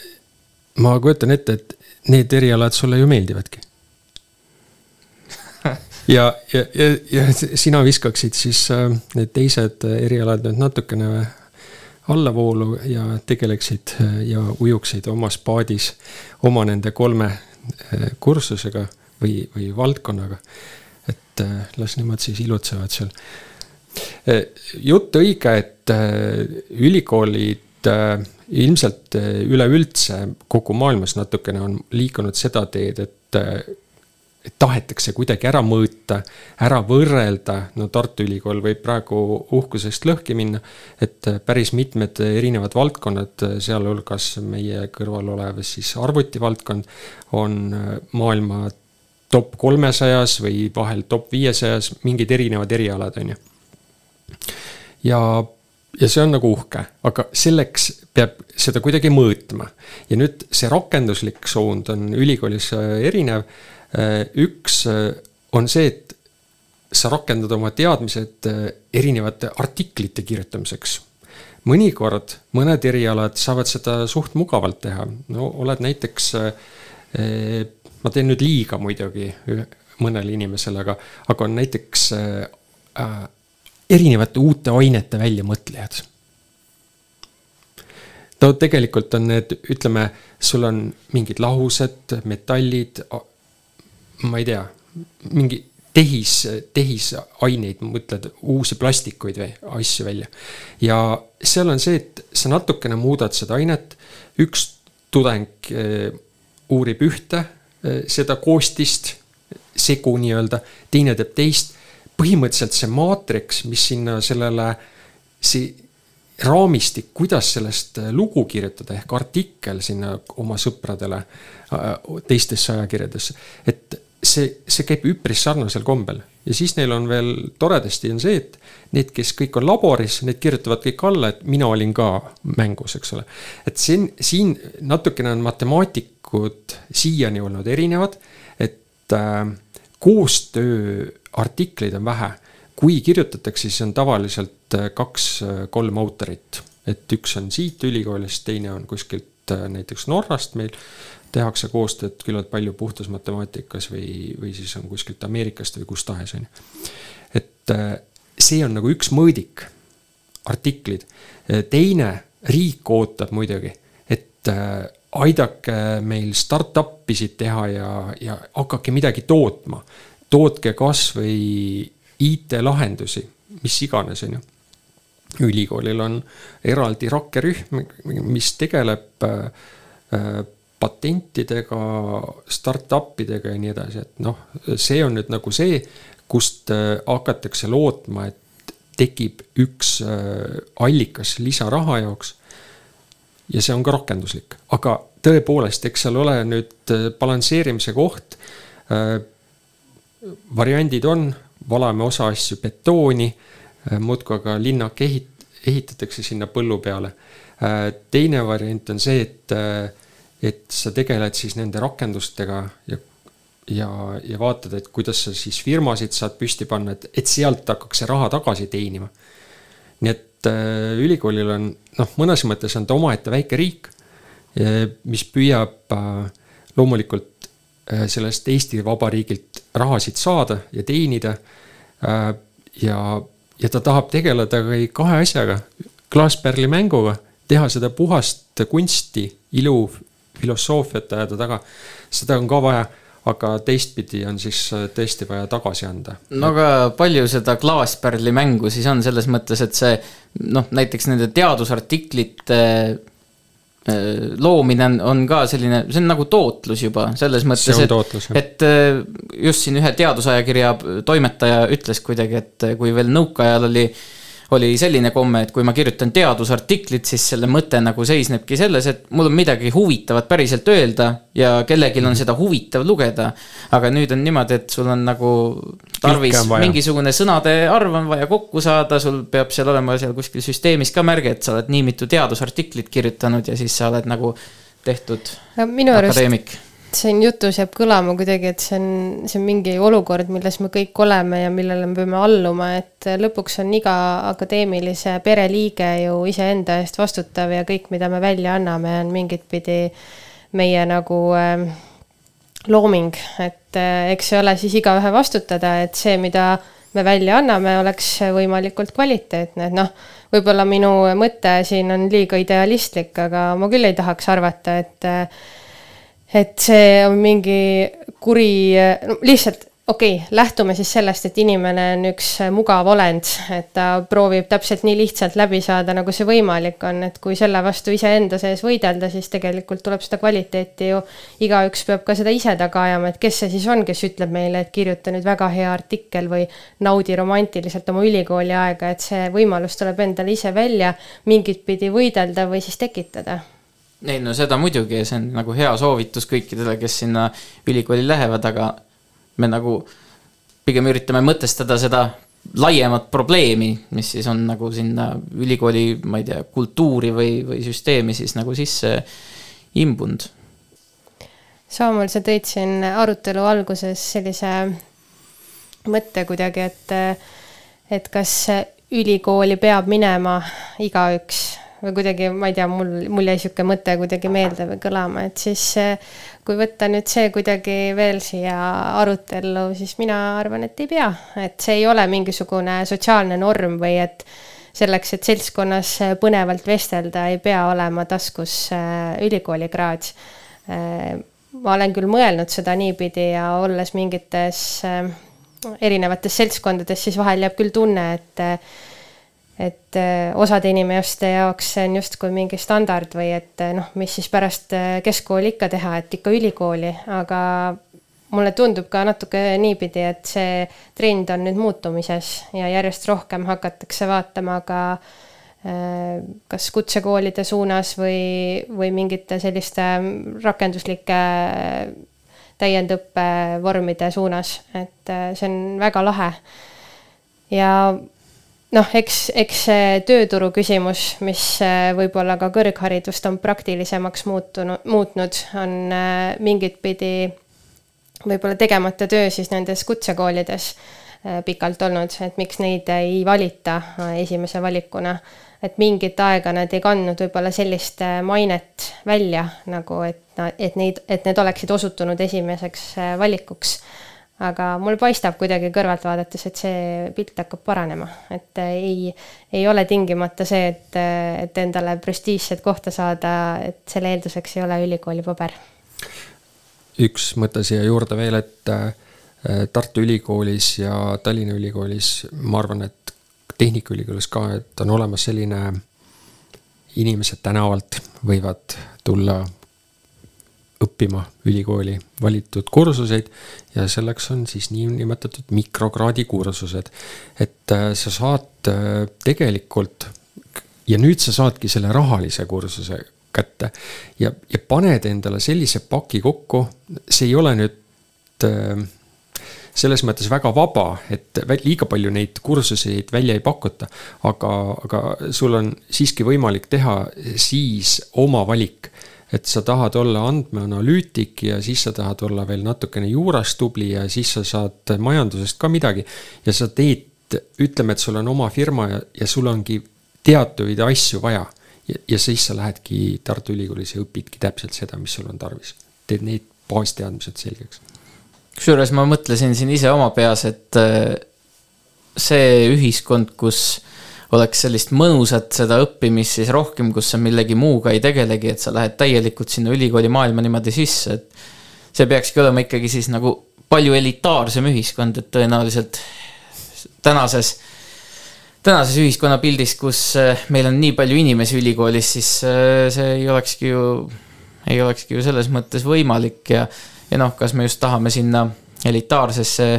ma kujutan ette, et need erialad sulle ju meeldivadki [LAUGHS] ja, ja, ja, ja sina viskaksid siis äh, need teised erialad nüüd natukene allavoolu ja tegeleksid äh, ja ujuksid omas paadis oma nende kolme äh, kursusega või, või valdkonnaga. et las nemad siis ilutsevad seal. jutt õige, et ülikoolid ilmselt üleüldse kogu maailmas natukene on liikunud seda teed, et et tahetakse kuidagi ära mõõta, ära võrrelda, no Tartu Ülikool võib praegu uhkusest lõhki minna, et päris mitmed erinevad valdkonnad, sealhulgas meie kõrval olev siis arvutivaldkond, on maailma top kolmesajas või vahel top viiesajas, mingid erinevad erialad, on ju. ja, ja see on nagu uhke, aga selleks peab seda kuidagi mõõtma. ja nüüd see rakenduslik suund on ülikoolis erinev Äh, üks äh, on see, et sa rakendad oma teadmised äh, erinevate artiklite kirjutamiseks. mõnikord mõned erialad saavad seda suht mugavalt teha, no oled näiteks, ma teen nüüd liiga muidugi mõnele inimesele, aga, aga on näiteks äh, erinevate uute ainete väljamõtlejad no tegelikult on need, ütleme, sul on mingid lahused, metallid, ma ei tea, mingi tehis, tehisaineid, mõtled uusi plastikuid või asju välja. ja seal on see, et sa natukene muudad seda ainet, üks tudeng eh, uurib ühte eh, seda koostist, segu nii-öelda, teine teeb teist. Põhimõtteliselt see maatriks, mis sinna sellele, see raamistik, kuidas sellest lugu kirjutada ehk artikkel sinna oma sõpradele teistesse ajakirjadesse, et see, see käib üpris sarnasel kombel ja siis neil on veel toredasti on see, et need, kes kõik on laboris, need kirjutavad kõik alla, et mina olin ka mängus, eks ole. et siin, siin natukene on matemaatikud siiani olnud erinevad, et äh, koostööartikleid on vähe. kui kirjutatakse, siis on tavaliselt äh, kaks-kolm äh, autorit, et üks on siit ülikoolist, teine on kuskilt äh, näiteks Norrast meil tehakse koostööd küllalt palju puhtas matemaatikas või, või siis on kuskilt Ameerikast või kust tahes, on ju. et see on nagu üks mõõdik, artiklid. Teine, riik ootab muidugi, et aidake meil startup isid teha ja, ja hakake midagi tootma. tootke kasvõi IT-lahendusi, mis iganes, on ju ülikoolil on eraldi rakkerühm, mis tegeleb patentidega, startup idega ja nii edasi, et noh, see on nüüd nagu see, kust äh, hakatakse lootma, et tekib üks äh, allikas lisaraha jaoks. Ja see on ka rakenduslik, aga tõepoolest, eks seal ole nüüd äh, balansseerimise koht. variandid on, valame osa asju betooni, muudkui aga linnak ehit-, ehitatakse sinna põllu peale. teine variant on see, et et sa tegeled siis nende rakendustega ja, ja, ja vaatad, et kuidas sa siis firmasid saad püsti panna, et, et sealt hakkaks see raha tagasi teenima. nii et äh, ülikoolil on noh, mõnes mõttes on ta omaette väike riik, mis püüab äh, loomulikult äh, sellest Eesti Vabariigilt rahasid saada ja teenida äh,. ja, ja ta tahab tegeleda ka kahe asjaga, klaaspärli mänguga, teha seda puhast kunsti, ilu, filosoofiat ajada taga, seda on ka vaja aga teistpidi on siis äh, tõesti vaja tagasi anda. no aga palju seda klaaspärli mängu siis on selles mõttes, et see noh, näiteks nende teadusartiklite loomine on, on ka selline, see on nagu tootlus juba selles mõttes, et, et äh, just siin ühe teadusajakirja toimetaja ütles kuidagi, et kui veel nõukaajal oli oli selline komme, et kui ma kirjutan teadusartiklit, siis selle mõte nagu seisnebki selles, et mul on midagi huvitavat päriselt öelda ja kellelgi on seda huvitav lugeda. aga nüüd on niimoodi, et sul on nagu tarvis mingisugune sõnade arv on vaja kokku saada, sul peab seal olema seal kuskil süsteemis ka märge, et sa oled nii mitu teadusartiklit kirjutanud ja siis sa oled nagu tehtud minu akadeemik siin jutus jääb kõlama kuidagi, et see on, see on mingi olukord, milles me kõik oleme ja millele me peame alluma, et lõpuks on iga akadeemilise pereliige ju iseenda eest vastutav ja kõik, mida me välja anname, on mingit pidi meie nagu äh, looming, et äh, eks see ole siis igaühe vastutada, et see, mida me välja anname, oleks võimalikult kvaliteetne, et noh, võib-olla minu mõte siin on liiga idealistlik, aga ma küll ei tahaks arvata, et äh, et see on mingi kuri, no lihtsalt okei okay,, lähtume siis sellest, et inimene on üks mugav olend, et ta proovib täpselt nii lihtsalt läbi saada, nagu see võimalik on, et kui selle vastu iseenda sees võidelda, siis tegelikult tuleb seda kvaliteeti ju, igaüks peab ka seda ise taga ajama, et kes see siis on, kes ütleb meile, et kirjuta nüüd väga hea artikkel või naudi romantiliselt oma ülikooli aega, et see võimalus tuleb endale ise välja mingit pidi võidelda või siis tekitada ei no seda muidugi, see on nagu hea soovitus kõikidele, kes sinna ülikooli lähevad, aga me nagu pigem üritame mõtestada seda laiemat probleemi, mis siis on nagu sinna ülikooli, ma ei tea, kultuuri või, või süsteemi siis nagu sisse imbunud. Saamuel, sa tõid siin arutelu alguses sellise mõtte kuidagi, et, et kas ülikooli peab minema igaüks või kuidagi, ma ei tea, mul, mul jäi niisugune mõte kuidagi meelde või kõlama, et siis kui võtta nüüd see kuidagi veel siia arutellu, siis mina arvan, et ei pea, et see ei ole mingisugune sotsiaalne norm või et selleks, et seltskonnas põnevalt vestelda, ei pea olema taskus äh, ülikoolikraad. Ma olen küll mõelnud seda niipidi ja olles mingites erinevates seltskondades, siis vahel jääb küll tunne, et et äh, osade inimeste jaoks see on justkui mingi standard või et äh, noh, mis siis pärast äh, keskkooli ikka teha, et ikka ülikooli, aga mulle tundub ka natuke niipidi, et see trend on nüüd muutumises ja järjest rohkem hakatakse vaatama ka kas kutsekoolide suunas või, või mingite selliste rakenduslike täiendõppevormide suunas, et see on väga lahe. ja noh, eks, eks see tööturu küsimus, mis äh, võib-olla ka kõrgharidust on praktilisemaks muutunud, muutnud, on äh, mingit pidi võib-olla tegemata töö siis nendes kutsekoolides äh, pikalt olnud, et miks neid ei valita esimese valikuna. et mingit aega nad ei kandnud võib-olla sellist mainet välja nagu, et, et neid, et need oleksid osutunud esimeseks valikuks aga mul paistab kuidagi kõrvalt vaadates, et see pilt hakkab paranema, et ei, ei ole tingimata see, et, et endale prestiižset kohta saada, et selle eelduseks ei ole ülikooli paber. üks mõte siia juurde veel, et äh, Tartu Ülikoolis ja Tallinna Ülikoolis, ma arvan, et Tehnikaülikoolis ka, et on olemas selline inimesed tänavalt võivad tulla õppima ülikooli valitud kursuseid ja selleks on siis niinimetatud mikrokraadi kursused. et äh, sa saad äh, tegelikult ja nüüd sa saadki selle rahalise kursuse kätte ja, ja paned endale sellise paki kokku, see ei ole nüüd äh, selles mõttes väga vaba, et liiga palju neid kursuseid välja ei pakuta. aga, aga sul on siiski võimalik teha siis oma valik et sa tahad olla andmeanalüütik ja siis sa tahad olla veel natukene juuras tubli ja siis sa saad majandusest ka midagi. ja sa teed, ütleme, et sul on oma firma ja, ja sul ongi teatuid asju vaja. ja, siis sa lähedki Tartu Ülikoolis ja õpidki täpselt seda, mis sul on tarvis. teed need baasteadmised selgeks. kusjuures ma mõtlesin siin ise oma peas, et äh, see ühiskond, kus oleks sellist mõnusat seda õppimist siis rohkem, kus sa millegi muuga ei tegelegi, et sa lähed täielikult sinna ülikooli maailma niimoodi sisse, et see peakski olema ikkagi siis nagu palju elitaarsem ühiskond, et tõenäoliselt tänases, tänases ühiskonnapildis, kus äh, meil on nii palju inimesi ülikoolis, siis äh, see ei olekski ju, ei olekski ju selles mõttes võimalik ja, ja noh, kas me just tahame sinna elitaarsesse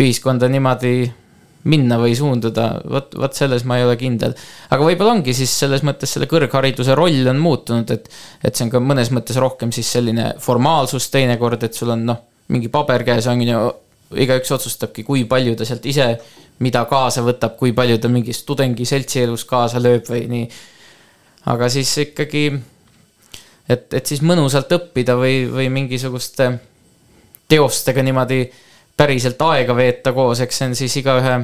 ühiskonda niimoodi minna või suunduda, vot, vot selles ma ei ole kindel. aga võib-olla ongi siis selles mõttes selle kõrghariduse roll on muutunud, et, et see on ka mõnes mõttes rohkem siis selline formaalsus teinekord, et sul on noh, mingi paber käes on ju, igaüks otsustabki, kui palju ta sealt ise mida kaasa võtab, kui palju ta mingis tudengi seltsielus kaasa lööb või nii. aga siis ikkagi, et, et siis mõnusalt õppida või, või mingisuguste teostega niimoodi päriselt aega veeta koos, eks see on siis igaühe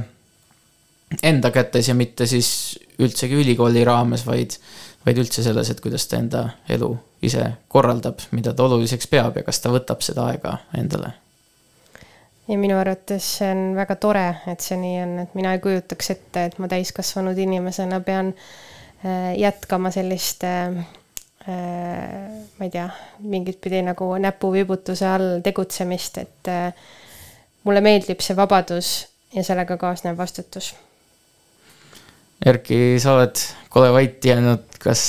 enda kätes ja mitte siis üldsegi ülikooli raames, vaid, vaid üldse selles, et kuidas ta enda elu ise korraldab, mida ta oluliseks peab ja kas ta võtab seda aega endale. ja minu arvates see on väga tore, et see nii on, et mina ei kujutaks ette, et ma täiskasvanud inimesena pean äh, jätkama sellist äh, ma ei tea, mingit pidi nagu näpuvibutuse all tegutsemist, et mulle meeldib see vabadus ja sellega kaasnev vastutus. Erki, sa oled kole vait jäänud, kas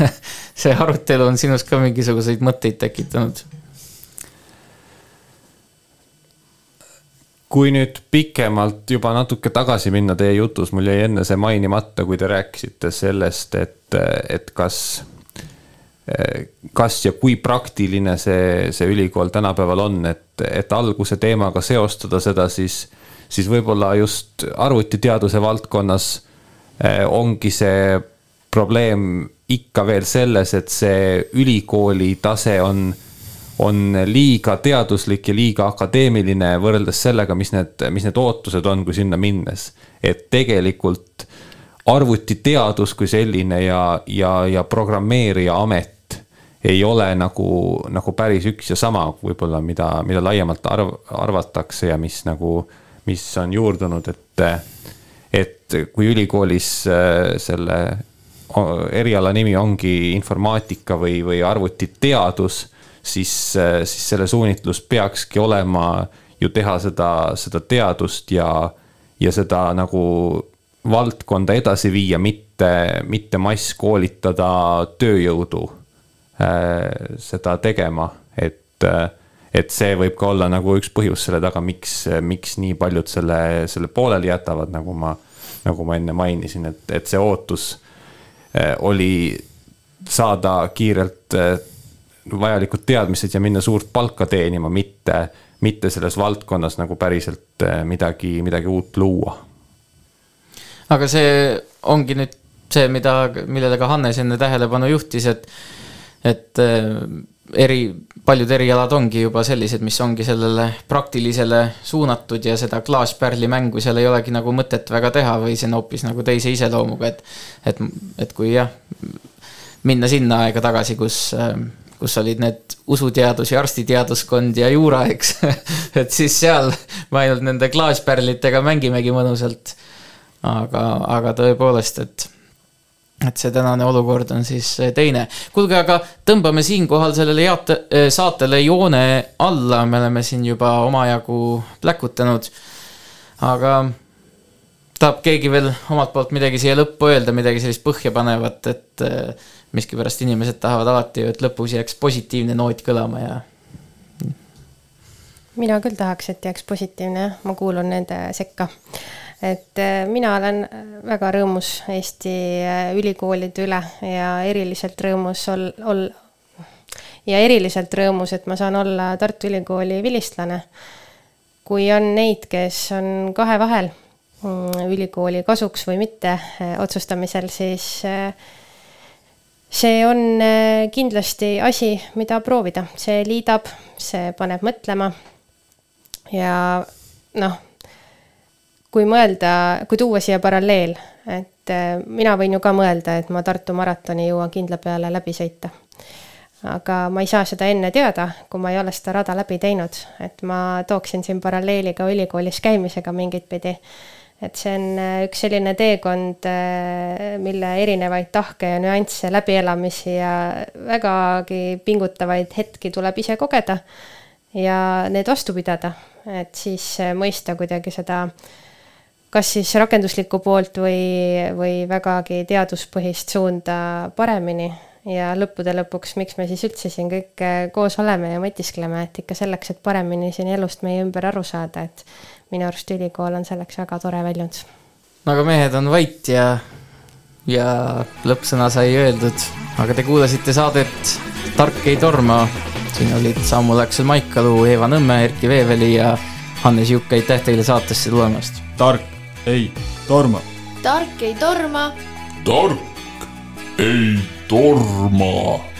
[LAUGHS] see arutelu on sinus ka mingisuguseid mõtteid tekitanud? kui nüüd pikemalt juba natuke tagasi minna teie jutus, mul jäi enne see mainimata, kui te rääkisite sellest, et, et kas kas ja kui praktiline see, see ülikool tänapäeval on, et, et alguse teemaga seostada seda, siis, siis võib-olla just arvutiteaduse valdkonnas eh, ongi see probleem ikka veel selles, et see ülikooli tase on, on liiga teaduslik ja liiga akadeemiline võrreldes sellega, mis need, mis need ootused on, kui sinna minnes. et tegelikult arvutiteadus kui selline ja, ja, ja programmeerija amet ei ole nagu, nagu päris üks ja sama võib-olla, mida, mida laiemalt arv, arvatakse ja mis nagu, mis on juurdunud, et, et kui ülikoolis äh, selle eriala nimi ongi informaatika või, või arvutiteadus, siis, äh, siis selle suunitlus peakski olema ju teha seda, seda teadust ja, ja seda nagu valdkonda edasi viia, mitte, mitte masskoolitada tööjõudu seda tegema, et, äh, et see võib ka olla nagu üks põhjus selle taga, miks, miks nii paljud selle, selle pooleli jätavad, nagu ma, nagu ma enne mainisin, et, et see ootus äh, oli saada kiirelt vajalikud teadmised ja minna suurt palka teenima, mitte, mitte selles valdkonnas nagu päriselt midagi, midagi uut luua. aga see ongi nüüd see, mida, millele ka Hannes enne tähelepanu juhtis, et et äh, eri, paljud erialad ongi juba sellised, mis ongi sellele praktilisele suunatud ja seda klaaspärli mängu seal ei olegi nagu mõtet väga teha või see on hoopis nagu teise iseloomuga, et, et, et kui jah, minna sinna aega tagasi, kus, äh, kus olid need usuteadus ja arstiteaduskond ja juura, eks [LAUGHS] et siis seal me ainult nende klaaspärlitega mängimegi mõnusalt. aga, aga tõepoolest, et et see tänane olukord on siis eh, teine. kuulge, aga tõmbame siinkohal sellele jaate, eh, saatele joone alla, me oleme siin juba omajagu pläkutanud. aga tahab keegi veel omalt poolt midagi siia lõppu öelda, midagi sellist põhjapanevat, et eh, miskipärast inimesed tahavad alati ju, et lõpus jääks positiivne noot kõlama ja. mina küll tahaks, et jääks positiivne, ma kuulun nende sekka et äh, mina olen äh, väga rõõmus Eesti äh, ülikoolide üle ja eriliselt rõõmus ol-, ol-, ja eriliselt rõõmus, et ma saan olla Tartu Ülikooli vilistlane. kui on neid, kes on kahe vahel mm, ülikooli kasuks või mitte otsustamisel, siis see on kindlasti asi, mida proovida, see liidab, see paneb mõtlema ja noh kui mõelda, kui tuua siia paralleel, et äh, mina võin ju ka mõelda, et ma Tartu maratoni jõuan kindla peale läbi sõita. aga ma ei saa seda enne teada, kui ma ei ole seda rada läbi teinud, et ma tooksin siin paralleeli ka ülikoolis käimisega mingit pidi. et see on äh, üks selline teekond, äh, mille erinevaid tahke ja nüansse, läbielamisi ja vägagi pingutavaid hetki tuleb ise kogeda ja need vastu pidada, et siis mõista kuidagi seda äh, kas siis rakenduslikku poolt või, või vägagi teaduspõhist suunda paremini ja lõppude lõpuks, miks me siis üldse siin kõik koos oleme ja mõtiskleme, et ikka selleks, et paremini siin elust meie ümber aru saada, et minu arust ülikool on selleks väga tore väljund. no aga mehed on vait ja, ja lõppsõna sai öeldud, aga te kuulasite saadet Tark ei torma. siin olid Samu Läksel Maikalu, Eeva Nõmme, Erkki Veeveli ja Hannes Jukk, aitäh teile saatesse tulemast. tark ei torma. tark ei torma. tark ei torma